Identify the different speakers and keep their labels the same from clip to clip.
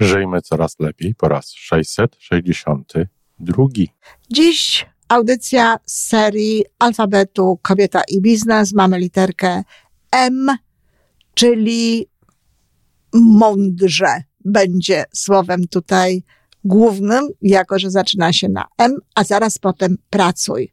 Speaker 1: Żyjmy coraz lepiej po raz 662.
Speaker 2: Dziś audycja z serii alfabetu Kobieta i Biznes. Mamy literkę M, czyli mądrze będzie słowem tutaj głównym, jako że zaczyna się na M, a zaraz potem pracuj.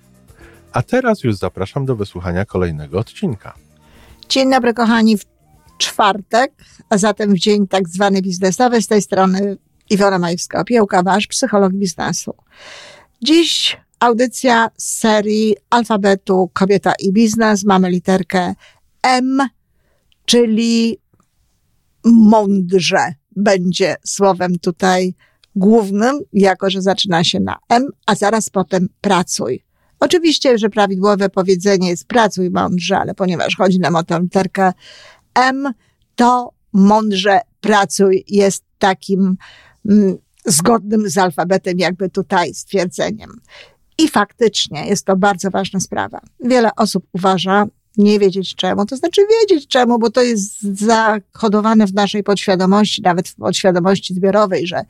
Speaker 1: a teraz już zapraszam do wysłuchania kolejnego odcinka.
Speaker 2: Dzień dobry, kochani, w czwartek, a zatem w dzień tak zwany biznesowy. Z tej strony Iwona Majewska-Opiełka, wasz psycholog biznesu. Dziś audycja z serii alfabetu Kobieta i Biznes. Mamy literkę M, czyli mądrze będzie słowem tutaj głównym, jako że zaczyna się na M, a zaraz potem pracuj. Oczywiście, że prawidłowe powiedzenie jest pracuj mądrze, ale ponieważ chodzi nam o tę literkę M, to mądrze pracuj jest takim mm, zgodnym z alfabetem jakby tutaj stwierdzeniem. I faktycznie jest to bardzo ważna sprawa. Wiele osób uważa, nie wiedzieć czemu, to znaczy wiedzieć czemu, bo to jest zakodowane w naszej podświadomości, nawet w podświadomości zbiorowej, że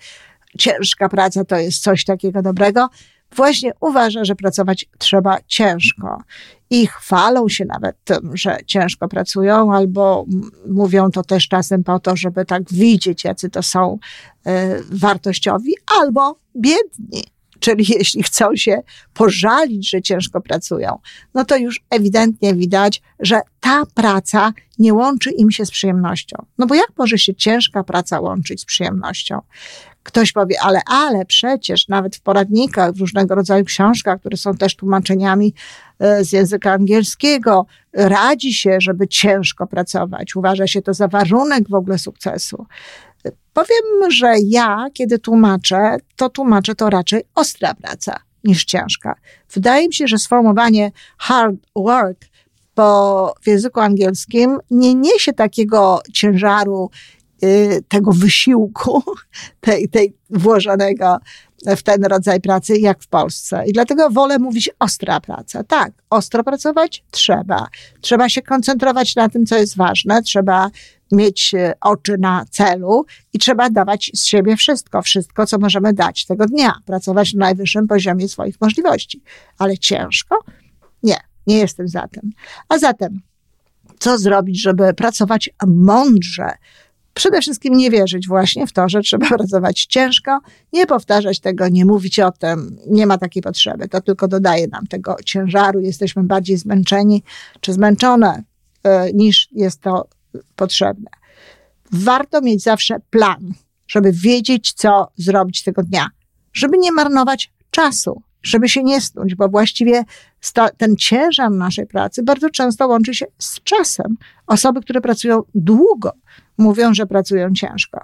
Speaker 2: ciężka praca to jest coś takiego dobrego, właśnie uważa, że pracować trzeba ciężko. I chwalą się nawet tym, że ciężko pracują, albo mówią to też czasem po to, żeby tak widzieć, jacy to są y, wartościowi, albo biedni. Czyli jeśli chcą się pożalić, że ciężko pracują, no to już ewidentnie widać, że ta praca nie łączy im się z przyjemnością. No bo jak może się ciężka praca łączyć z przyjemnością? Ktoś powie, ale, ale przecież nawet w poradnikach, w różnego rodzaju książkach, które są też tłumaczeniami e, z języka angielskiego, radzi się, żeby ciężko pracować. Uważa się to za warunek w ogóle sukcesu. Powiem, że ja, kiedy tłumaczę, to tłumaczę to raczej ostra praca niż ciężka. Wydaje mi się, że sformułowanie hard work po, w języku angielskim nie niesie takiego ciężaru tego wysiłku, tej, tej włożonego w ten rodzaj pracy, jak w Polsce. I dlatego wolę mówić ostra praca. Tak, ostro pracować trzeba. Trzeba się koncentrować na tym, co jest ważne, trzeba mieć y, oczy na celu i trzeba dawać z siebie wszystko, wszystko, co możemy dać tego dnia. Pracować na najwyższym poziomie swoich możliwości. Ale ciężko? Nie, nie jestem za tym. A zatem, co zrobić, żeby pracować mądrze, Przede wszystkim nie wierzyć właśnie w to, że trzeba pracować ciężko, nie powtarzać tego, nie mówić o tym, nie ma takiej potrzeby. To tylko dodaje nam tego ciężaru, jesteśmy bardziej zmęczeni czy zmęczone e, niż jest to potrzebne. Warto mieć zawsze plan, żeby wiedzieć, co zrobić tego dnia, żeby nie marnować czasu, żeby się nie snuć, bo właściwie ten ciężar naszej pracy bardzo często łączy się z czasem. Osoby, które pracują długo, mówią, że pracują ciężko.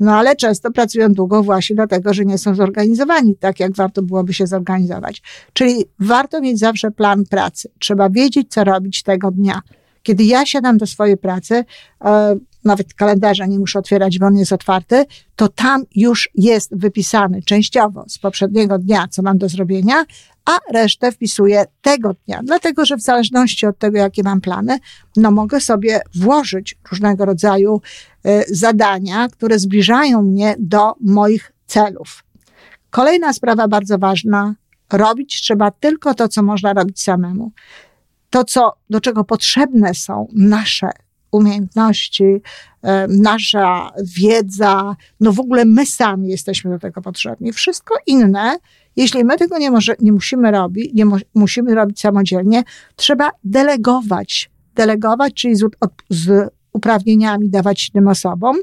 Speaker 2: No ale często pracują długo właśnie dlatego, że nie są zorganizowani tak, jak warto byłoby się zorganizować. Czyli warto mieć zawsze plan pracy. Trzeba wiedzieć, co robić tego dnia. Kiedy ja siadam do swojej pracy, e, nawet kalendarza nie muszę otwierać, bo on jest otwarty, to tam już jest wypisany częściowo z poprzedniego dnia, co mam do zrobienia, a resztę wpisuję tego dnia. Dlatego, że w zależności od tego, jakie mam plany, no mogę sobie włożyć różnego rodzaju y, zadania, które zbliżają mnie do moich celów. Kolejna sprawa bardzo ważna. Robić trzeba tylko to, co można robić samemu. To, co, do czego potrzebne są nasze umiejętności, e, nasza wiedza, no w ogóle my sami jesteśmy do tego potrzebni. Wszystko inne, jeśli my tego nie, może, nie musimy robić, nie mu, musimy robić samodzielnie, trzeba delegować. Delegować, czyli z, z uprawnieniami dawać innym osobom,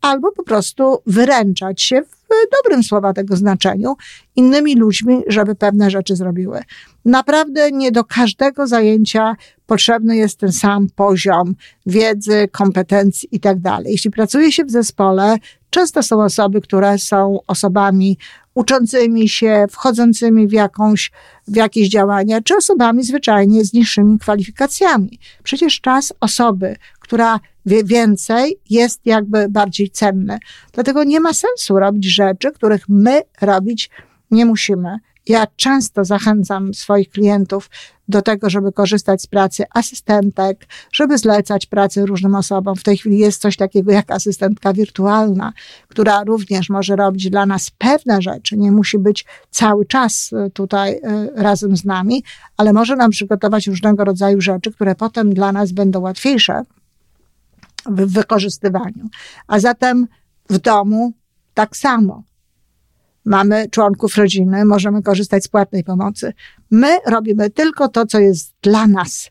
Speaker 2: albo po prostu wyręczać się w dobrym słowa tego znaczeniu innymi ludźmi, żeby pewne rzeczy zrobiły. Naprawdę nie do każdego zajęcia potrzebny jest ten sam poziom wiedzy, kompetencji i tak dalej. Jeśli pracuje się w zespole, często są osoby, które są osobami uczącymi się, wchodzącymi w, jakąś, w jakieś działania, czy osobami zwyczajnie z niższymi kwalifikacjami. Przecież czas osoby, która wie więcej, jest jakby bardziej cenny. Dlatego nie ma sensu robić rzeczy, których my robić nie musimy. Ja często zachęcam swoich klientów do tego, żeby korzystać z pracy asystentek, żeby zlecać pracę różnym osobom. W tej chwili jest coś takiego jak asystentka wirtualna, która również może robić dla nas pewne rzeczy, nie musi być cały czas y, tutaj y, razem z nami, ale może nam przygotować różnego rodzaju rzeczy, które potem dla nas będą łatwiejsze w wykorzystywaniu. A zatem w domu tak samo mamy członków rodziny, możemy korzystać z płatnej pomocy. My robimy tylko to, co jest dla nas,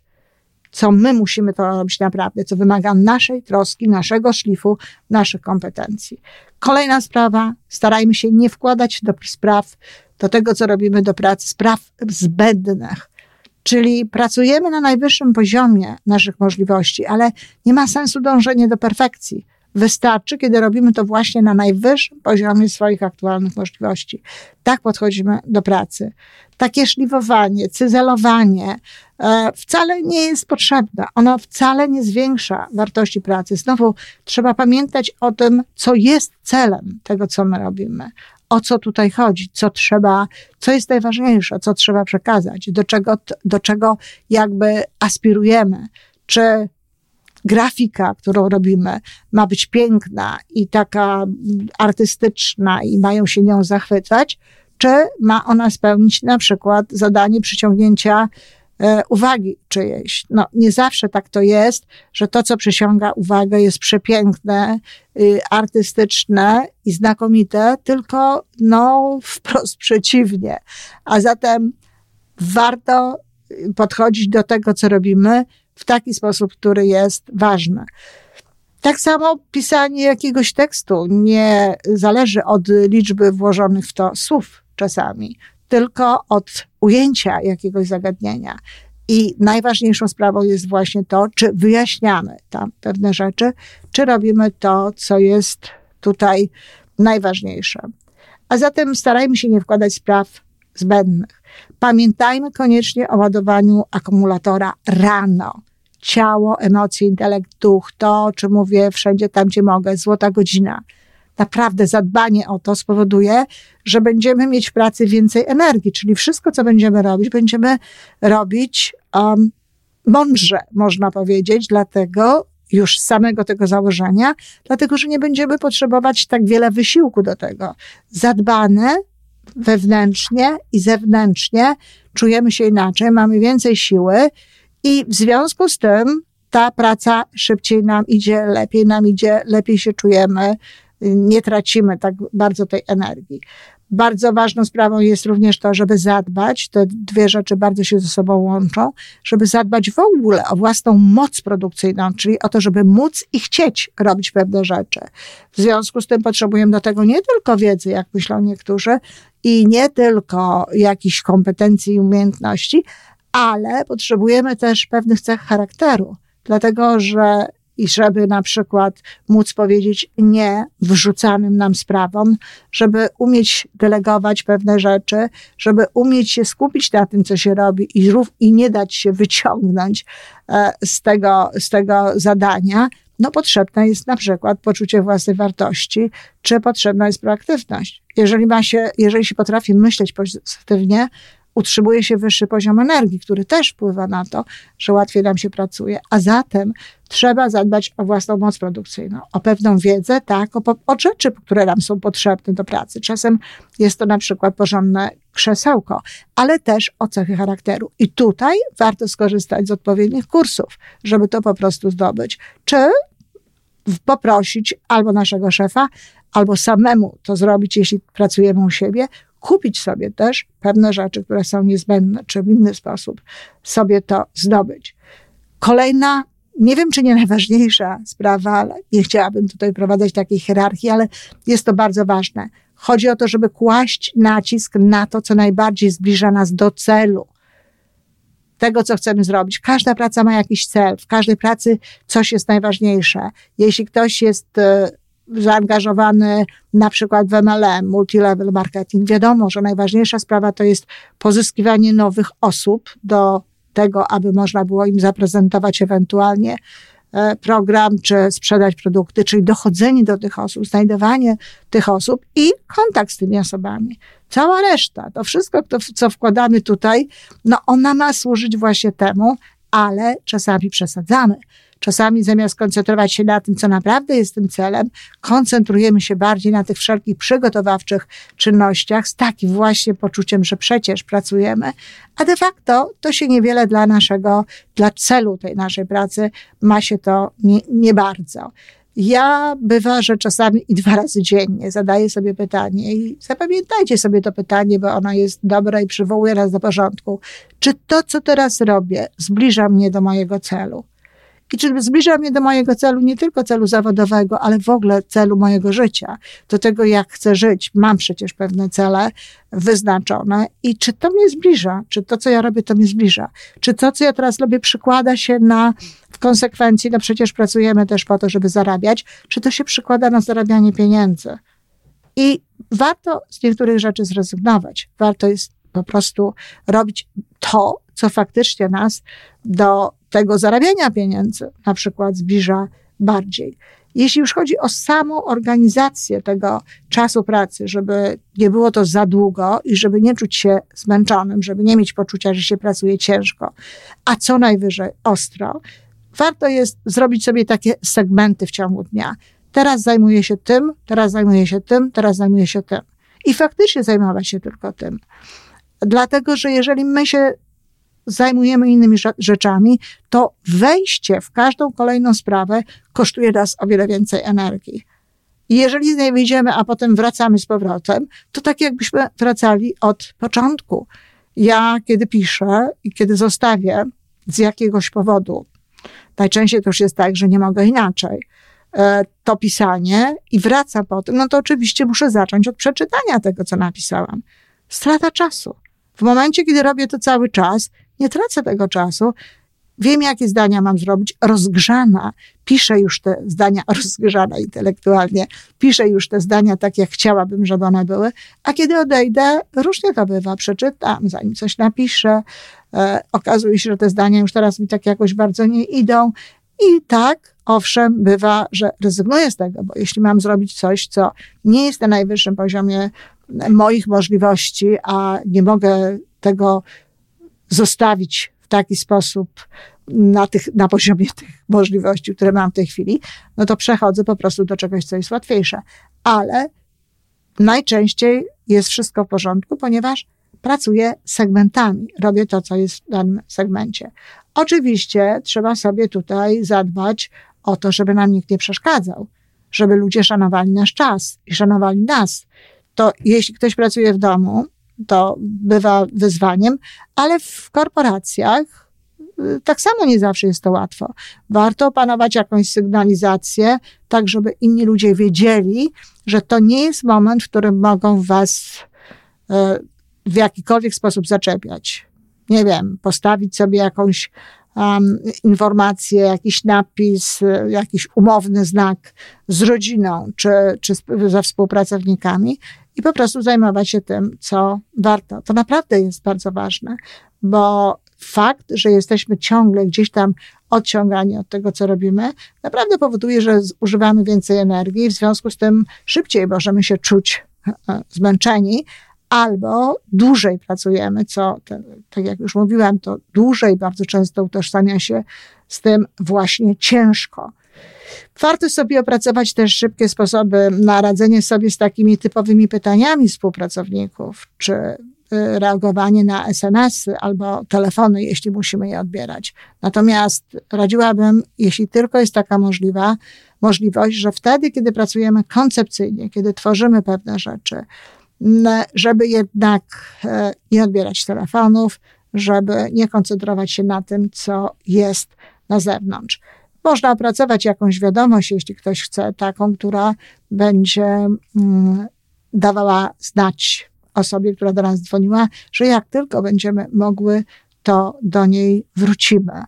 Speaker 2: co my musimy to robić naprawdę, co wymaga naszej troski, naszego szlifu, naszych kompetencji. Kolejna sprawa, starajmy się nie wkładać do spraw, do tego, co robimy do pracy, spraw zbędnych. Czyli pracujemy na najwyższym poziomie naszych możliwości, ale nie ma sensu dążenie do perfekcji Wystarczy, kiedy robimy to właśnie na najwyższym poziomie swoich aktualnych możliwości. Tak podchodzimy do pracy. Takie szlifowanie, cyzelowanie e, wcale nie jest potrzebne. Ono wcale nie zwiększa wartości pracy. Znowu trzeba pamiętać o tym, co jest celem tego, co my robimy o co tutaj chodzi, co trzeba, co jest najważniejsze, co trzeba przekazać, do czego, do czego jakby aspirujemy. Czy grafika, którą robimy, ma być piękna i taka artystyczna i mają się nią zachwycać, czy ma ona spełnić na przykład zadanie przyciągnięcia e, uwagi czyjejś. No, nie zawsze tak to jest, że to, co przyciąga uwagę, jest przepiękne, y, artystyczne i znakomite, tylko no, wprost przeciwnie. A zatem warto podchodzić do tego, co robimy, w taki sposób, który jest ważny. Tak samo pisanie jakiegoś tekstu nie zależy od liczby włożonych w to słów czasami, tylko od ujęcia jakiegoś zagadnienia. I najważniejszą sprawą jest właśnie to, czy wyjaśniamy tam pewne rzeczy, czy robimy to, co jest tutaj najważniejsze. A zatem starajmy się nie wkładać spraw zbędnych. Pamiętajmy koniecznie o ładowaniu akumulatora rano ciało, emocje, intelekt, duch, to, o czym mówię wszędzie tam, gdzie mogę, złota godzina. Naprawdę zadbanie o to spowoduje, że będziemy mieć w pracy więcej energii, czyli wszystko, co będziemy robić, będziemy robić um, mądrze, można powiedzieć, dlatego już z samego tego założenia, dlatego że nie będziemy potrzebować tak wiele wysiłku do tego. Zadbane wewnętrznie i zewnętrznie czujemy się inaczej, mamy więcej siły i w związku z tym ta praca szybciej nam idzie, lepiej nam idzie, lepiej się czujemy, nie tracimy tak bardzo tej energii. Bardzo ważną sprawą jest również to, żeby zadbać, te dwie rzeczy bardzo się ze sobą łączą, żeby zadbać w ogóle o własną moc produkcyjną, czyli o to, żeby móc i chcieć robić pewne rzeczy. W związku z tym potrzebujemy do tego nie tylko wiedzy, jak myślą niektórzy, i nie tylko jakichś kompetencji i umiejętności, ale potrzebujemy też pewnych cech charakteru, dlatego że i żeby na przykład móc powiedzieć nie wrzucanym nam sprawom, żeby umieć delegować pewne rzeczy, żeby umieć się skupić na tym, co się robi i, i nie dać się wyciągnąć e, z tego, z tego zadania, no potrzebne jest na przykład poczucie własnej wartości, czy potrzebna jest proaktywność. Jeżeli ma się, jeżeli się potrafi myśleć pozytywnie, utrzymuje się wyższy poziom energii, który też wpływa na to, że łatwiej nam się pracuje. A zatem trzeba zadbać o własną moc produkcyjną, o pewną wiedzę, tak, o, o rzeczy, które nam są potrzebne do pracy. Czasem jest to na przykład porządne krzesełko, ale też o cechy charakteru. I tutaj warto skorzystać z odpowiednich kursów, żeby to po prostu zdobyć. Czy poprosić albo naszego szefa, albo samemu to zrobić, jeśli pracujemy u siebie, kupić sobie też pewne rzeczy, które są niezbędne, czy w inny sposób sobie to zdobyć. Kolejna, nie wiem czy nie najważniejsza sprawa, ale nie chciałabym tutaj prowadzać takiej hierarchii, ale jest to bardzo ważne. Chodzi o to, żeby kłaść nacisk na to, co najbardziej zbliża nas do celu. tego, co chcemy zrobić. Każda praca ma jakiś cel, w każdej pracy coś jest najważniejsze. Jeśli ktoś jest e, zaangażowany na przykład w MLM, multilevel marketing, wiadomo, że najważniejsza sprawa to jest pozyskiwanie nowych osób do tego, aby można było im zaprezentować ewentualnie e, program, czy sprzedać produkty, czyli dochodzenie do tych osób, znajdowanie tych osób i kontakt z tymi osobami. Cała reszta, to wszystko, to, co wkładamy tutaj, no ona ma służyć właśnie temu, ale czasami przesadzamy. Czasami zamiast koncentrować się na tym, co naprawdę jest tym celem, koncentrujemy się bardziej na tych wszelkich przygotowawczych czynnościach z takim właśnie poczuciem, że przecież pracujemy, a de facto to się niewiele dla naszego, dla celu tej naszej pracy ma się to nie, nie bardzo. Ja bywa, że czasami i dwa razy dziennie zadaję sobie pytanie i zapamiętajcie sobie to pytanie, bo ono jest dobre i przywołuje nas do porządku. Czy to, co teraz robię, zbliża mnie do mojego celu? I czy zbliża mnie do mojego celu, nie tylko celu zawodowego, ale w ogóle celu mojego życia, do tego, jak chcę żyć. Mam przecież pewne cele wyznaczone i czy to mnie zbliża, czy to, co ja robię, to mnie zbliża, czy to, co ja teraz robię, przykłada się na, w konsekwencji, no przecież pracujemy też po to, żeby zarabiać, czy to się przykłada na zarabianie pieniędzy. I warto z niektórych rzeczy zrezygnować. Warto jest po prostu robić to, co faktycznie nas do tego zarabiania pieniędzy na przykład zbliża bardziej. Jeśli już chodzi o samą organizację tego czasu pracy, żeby nie było to za długo i żeby nie czuć się zmęczonym, żeby nie mieć poczucia, że się pracuje ciężko, a co najwyżej ostro, warto jest zrobić sobie takie segmenty w ciągu dnia. Teraz zajmuję się tym, teraz zajmuję się tym, teraz zajmuję się tym. I faktycznie zajmować się tylko tym. Dlatego, że jeżeli my się zajmujemy innymi rzeczami, to wejście w każdą kolejną sprawę kosztuje nas o wiele więcej energii. I jeżeli z niej wyjdziemy, a potem wracamy z powrotem, to tak jakbyśmy wracali od początku. Ja, kiedy piszę i kiedy zostawię z jakiegoś powodu, najczęściej to już jest tak, że nie mogę inaczej, e, to pisanie i wracam potem, no to oczywiście muszę zacząć od przeczytania tego, co napisałam. Strata czasu. W momencie, kiedy robię to cały czas, nie tracę tego czasu. Wiem, jakie zdania mam zrobić. Rozgrzana. Piszę już te zdania, rozgrzana intelektualnie. Piszę już te zdania tak, jak chciałabym, żeby one były. A kiedy odejdę, różnie to bywa. Przeczytam, zanim coś napiszę. E, okazuje się, że te zdania już teraz mi tak jakoś bardzo nie idą. I tak, owszem, bywa, że rezygnuję z tego, bo jeśli mam zrobić coś, co nie jest na najwyższym poziomie moich możliwości, a nie mogę tego zostawić w taki sposób na, tych, na poziomie tych możliwości, które mam w tej chwili, no to przechodzę po prostu do czegoś, co jest łatwiejsze. Ale najczęściej jest wszystko w porządku, ponieważ pracuję segmentami, robię to, co jest w danym segmencie. Oczywiście trzeba sobie tutaj zadbać o to, żeby nam nikt nie przeszkadzał, żeby ludzie szanowali nasz czas i szanowali nas. To jeśli ktoś pracuje w domu, to bywa wyzwaniem, ale w korporacjach y, tak samo nie zawsze jest to łatwo. Warto opanować jakąś sygnalizację, tak żeby inni ludzie wiedzieli, że to nie jest moment, w którym mogą was y, w jakikolwiek sposób zaczepiać. Nie wiem, postawić sobie jakąś um, informację, jakiś napis, y, jakiś umowny znak z rodziną czy, czy ze współpracownikami i po prostu zajmować się tym, co warto. To naprawdę jest bardzo ważne, bo fakt, że jesteśmy ciągle gdzieś tam odciągani od tego, co robimy, naprawdę powoduje, że używamy więcej energii w związku z tym szybciej możemy się czuć e, zmęczeni, albo dłużej pracujemy, co, tak jak już mówiłam, to dłużej bardzo często utożsamia się z tym właśnie ciężko. Warto sobie opracować też szybkie sposoby na radzenie sobie z takimi typowymi pytaniami współpracowników, czy y, reagowanie na SMS-y albo telefony, jeśli musimy je odbierać. Natomiast radziłabym, jeśli tylko jest taka możliwa, możliwość, że wtedy, kiedy pracujemy koncepcyjnie, kiedy tworzymy pewne rzeczy, żeby jednak e, nie odbierać telefonów, żeby nie koncentrować się na tym, co jest na zewnątrz. Można opracować jakąś wiadomość, jeśli ktoś chce, taką, która będzie mm, dawała znać osobie, która do nas dzwoniła, że jak tylko będziemy mogły, to do niej wrócimy.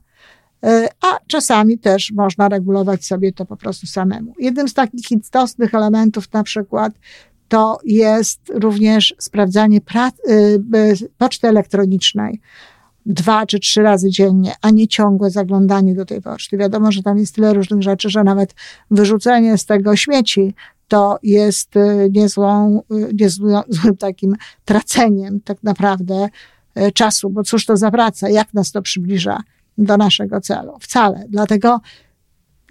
Speaker 2: E, a czasami też można regulować sobie to po prostu samemu. Jednym z takich istotnych elementów na przykład to jest również sprawdzanie poczty elektronicznej dwa czy trzy razy dziennie, a nie ciągłe zaglądanie do tej poczty. Wiadomo, że tam jest tyle różnych rzeczy, że nawet wyrzucenie z tego śmieci to jest y, niezłą, y, niezłym takim traceniem tak naprawdę y, czasu, bo cóż to zawraca, jak nas to przybliża do naszego celu? Wcale. Dlatego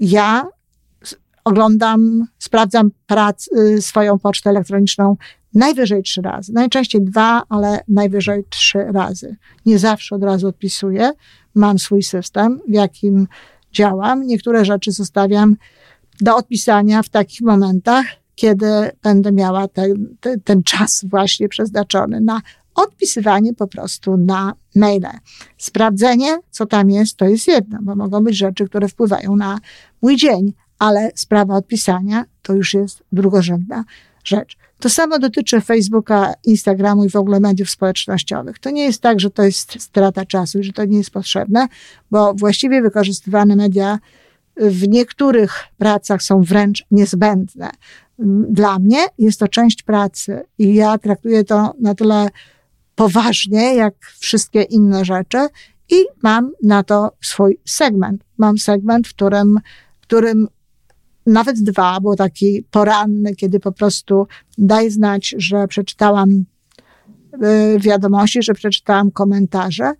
Speaker 2: ja oglądam, sprawdzam prac, swoją pocztę elektroniczną najwyżej trzy razy. Najczęściej dwa, ale najwyżej trzy razy. Nie zawsze od razu odpisuję. Mam swój system, w jakim działam. Niektóre rzeczy zostawiam do odpisania w takich momentach, kiedy będę miała ten, ten, ten czas właśnie przeznaczony na odpisywanie po prostu na maile. Sprawdzenie, co tam jest, to jest jedno, bo mogą być rzeczy, które wpływają na mój dzień, ale sprawa odpisania to już jest drugorzędna rzecz. To samo dotyczy Facebooka, Instagramu i w ogóle mediów społecznościowych. To nie jest tak, że to jest strata czasu, że to nie jest potrzebne, bo właściwie wykorzystywane media w niektórych pracach są wręcz niezbędne. Dla mnie jest to część pracy i ja traktuję to na tyle poważnie, jak wszystkie inne rzeczy i mam na to swój segment. Mam segment, w którym, w którym nawet dwa, bo taki poranny, kiedy po prostu daj znać, że przeczytałam y, wiadomości, że przeczytałam komentarze.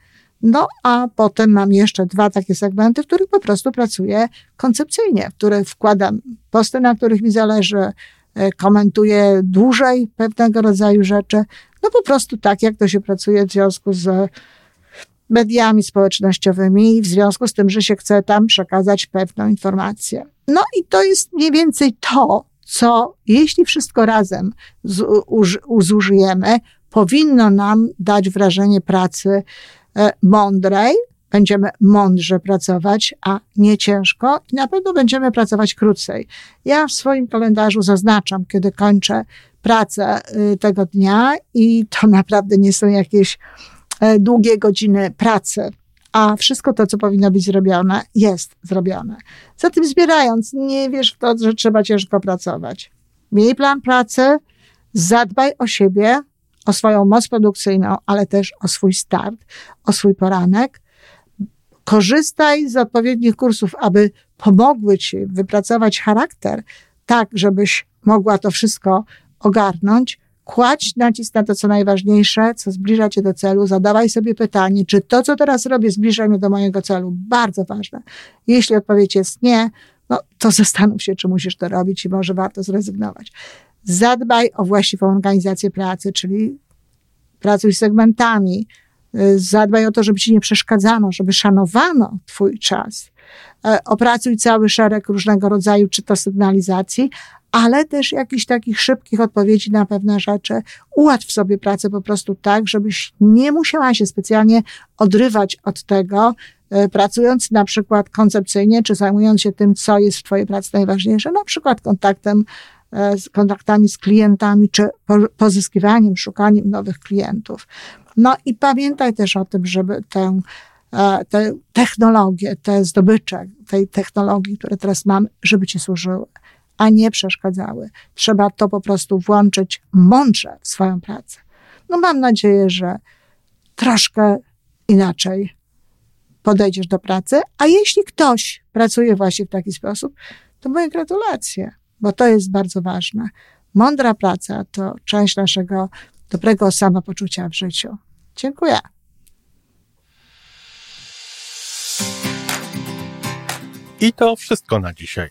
Speaker 2: No, a potem mam jeszcze dwa takie segmenty, w których po prostu pracuję koncepcyjnie, w które wkładam posty, na których mi zależy, y, komentuję dłużej pewnego rodzaju rzeczy. No po prostu tak, jak to się pracuje w związku z mediami społecznościowymi, w związku z tym, że się chce tam przekazać pewną informację. No i to jest mniej więcej to, co jeśli wszystko razem zużyjemy, powinno nam dać wrażenie pracy e, mądrej, będziemy mądrze pracować, a nie ciężko i na pewno będziemy pracować krócej. Ja w swoim kalendarzu zaznaczam, kiedy kończę pracę y, tego dnia i to naprawdę nie są jakieś długie godziny pracy a wszystko to, co powinno być zrobione, jest zrobione. Zatem zbierając, nie wiesz w to, że trzeba ciężko pracować. Miej plan pracy, zadbaj o siebie, o swoją moc produkcyjną, ale też o swój start, o swój poranek. Korzystaj z odpowiednich kursów, aby pomogły ci wypracować charakter, tak, żebyś mogła to wszystko ogarnąć kładź nacisk na to, co najważniejsze, co zbliża cię do celu, zadawaj sobie pytanie, czy to, co teraz robię, zbliża mnie do mojego celu. Bardzo ważne. Jeśli odpowiedź jest nie, no to zastanów się, czy musisz to robić i może warto zrezygnować. Zadbaj o właściwą organizację pracy, czyli pracuj z segmentami, zadbaj o to, żeby ci nie przeszkadzano, żeby szanowano twój czas. E, opracuj cały szereg różnego rodzaju, czy to sygnalizacji, ale też jakichś takich szybkich odpowiedzi na pewne rzeczy. Ułatw sobie pracę po prostu tak, żebyś nie musiała się specjalnie odrywać od tego, e, pracując na przykład koncepcyjnie, czy zajmując się tym, co jest w Twojej pracy najważniejsze, na przykład kontaktem, e, z kontaktami z klientami, czy pozyskiwaniem, szukaniem nowych klientów. No i pamiętaj też o tym, żeby tę e, te technologie, te zdobycze tej technologii, które teraz mamy, żeby ci służyły a nie przeszkadzały. Trzeba to po prostu włączyć mądrze w swoją pracę. No mam nadzieję, że troszkę inaczej podejdziesz do pracy, a jeśli ktoś pracuje właśnie w taki sposób, to moje gratulacje, bo to jest bardzo ważne. Mądra praca to część naszego dobrego samopoczucia w życiu. Dziękuję.
Speaker 1: I to wszystko na dzisiaj.